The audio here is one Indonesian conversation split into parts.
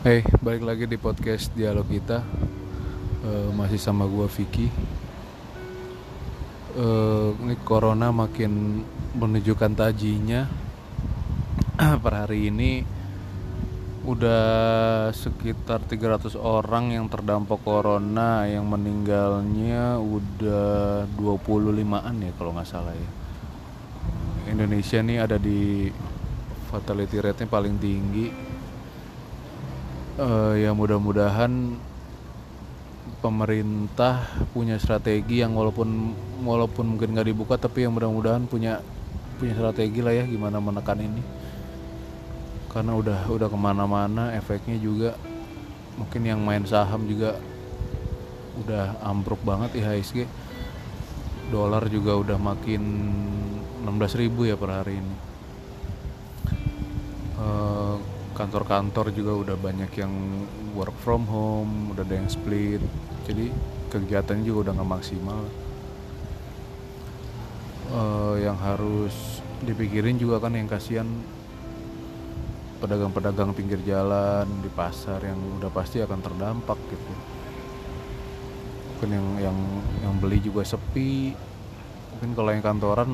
Hey, balik lagi di podcast dialog kita. Eh, Masih sama gua Vicky. Eh, Ini corona makin menunjukkan tajinya. Per hari ini Udah sekitar 300 orang yang terdampak corona. Yang meninggalnya udah 25an ya kalau nggak salah ya. Indonesia nih ada di fatality rate-nya paling tinggi Eh, ya mudah-mudahan pemerintah punya strategi yang walaupun walaupun mungkin nggak dibuka tapi yang mudah-mudahan punya punya strategi lah ya gimana menekan ini. Karena udah udah ke mana-mana efeknya juga mungkin yang main saham juga udah ambruk banget IHSG dolar juga udah makin 16.000 ya per hari ini. Eh, kantor-kantor juga udah banyak yang work from home, udah ada yang split, jadi kegiatannya juga udah nggak maksimal. Eh, yang harus dipikirin juga kan yang kasihan pedagang-pedagang pinggir jalan di pasar yang udah pasti akan terdampak gitu. Mungkin yang yang yang beli juga sepi. Mungkin kalau yang kantoran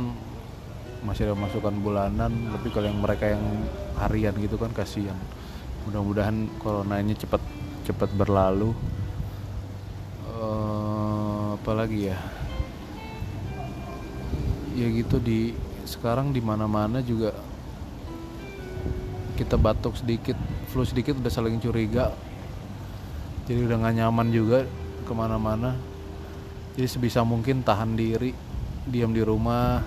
masih ada masukan bulanan tapi kalau yang mereka yang harian gitu kan kasihan. Mudah-mudahan corona ini cepat cepat berlalu. Eh, apalagi ya? Ya gitu di sekarang di mana-mana juga kita batuk sedikit flu sedikit udah saling curiga. Jadi udah nggak nyaman juga ke mana-mana. Jadi sebisa mungkin tahan diri diam di rumah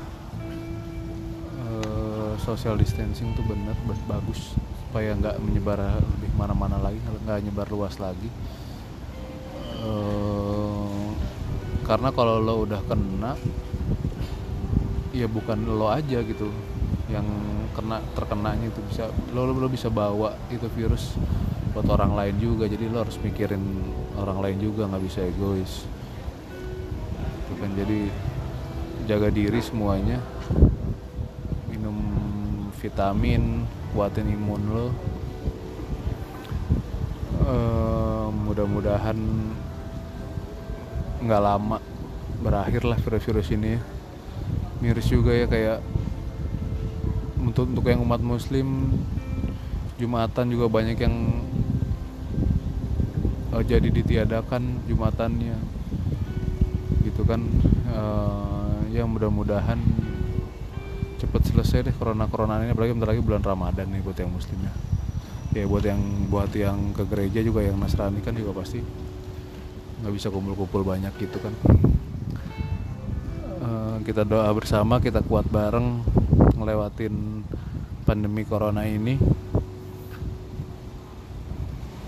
social distancing tuh bener ba- bagus. Supaya nggak menyebar lebih mana-mana lagi nggak nyebar luas lagi. Eh, karena kalau lo udah kena ya bukan lo aja gitu yang kena terkenanya itu bisa lo lo, bisa bawa itu virus buat orang lain juga. Jadi lo harus mikirin orang lain juga nggak bisa egois. Itu kan. Jadi jaga diri semuanya vitamin kuatin imun lo. Eh, mudah-mudahan nggak lama berakhir lah virus-virus ini. Miris juga ya kayak untuk untuk yang umat muslim jumatan juga banyak yang eh, jadi ditiadakan jumatannya. Gitu kan Eh, ya mudah-mudahan cepet selesai deh corona corona ini apalagi bentar lagi bulan ramadan nih buat yang muslim ya buat yang buat yang ke gereja juga yang nasrani kan juga pasti nggak bisa kumpul-kumpul banyak gitu kan. Eh, kita doa bersama kita kuat bareng ngelewatin pandemi corona ini.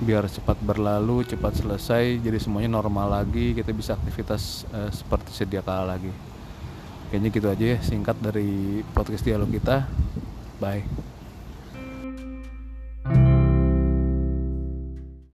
Biar cepat berlalu cepat selesai jadi semuanya normal lagi kita bisa aktivitas eh, seperti sedia kala lagi kayaknya gitu aja ya singkat dari podcast dialog kita. Bye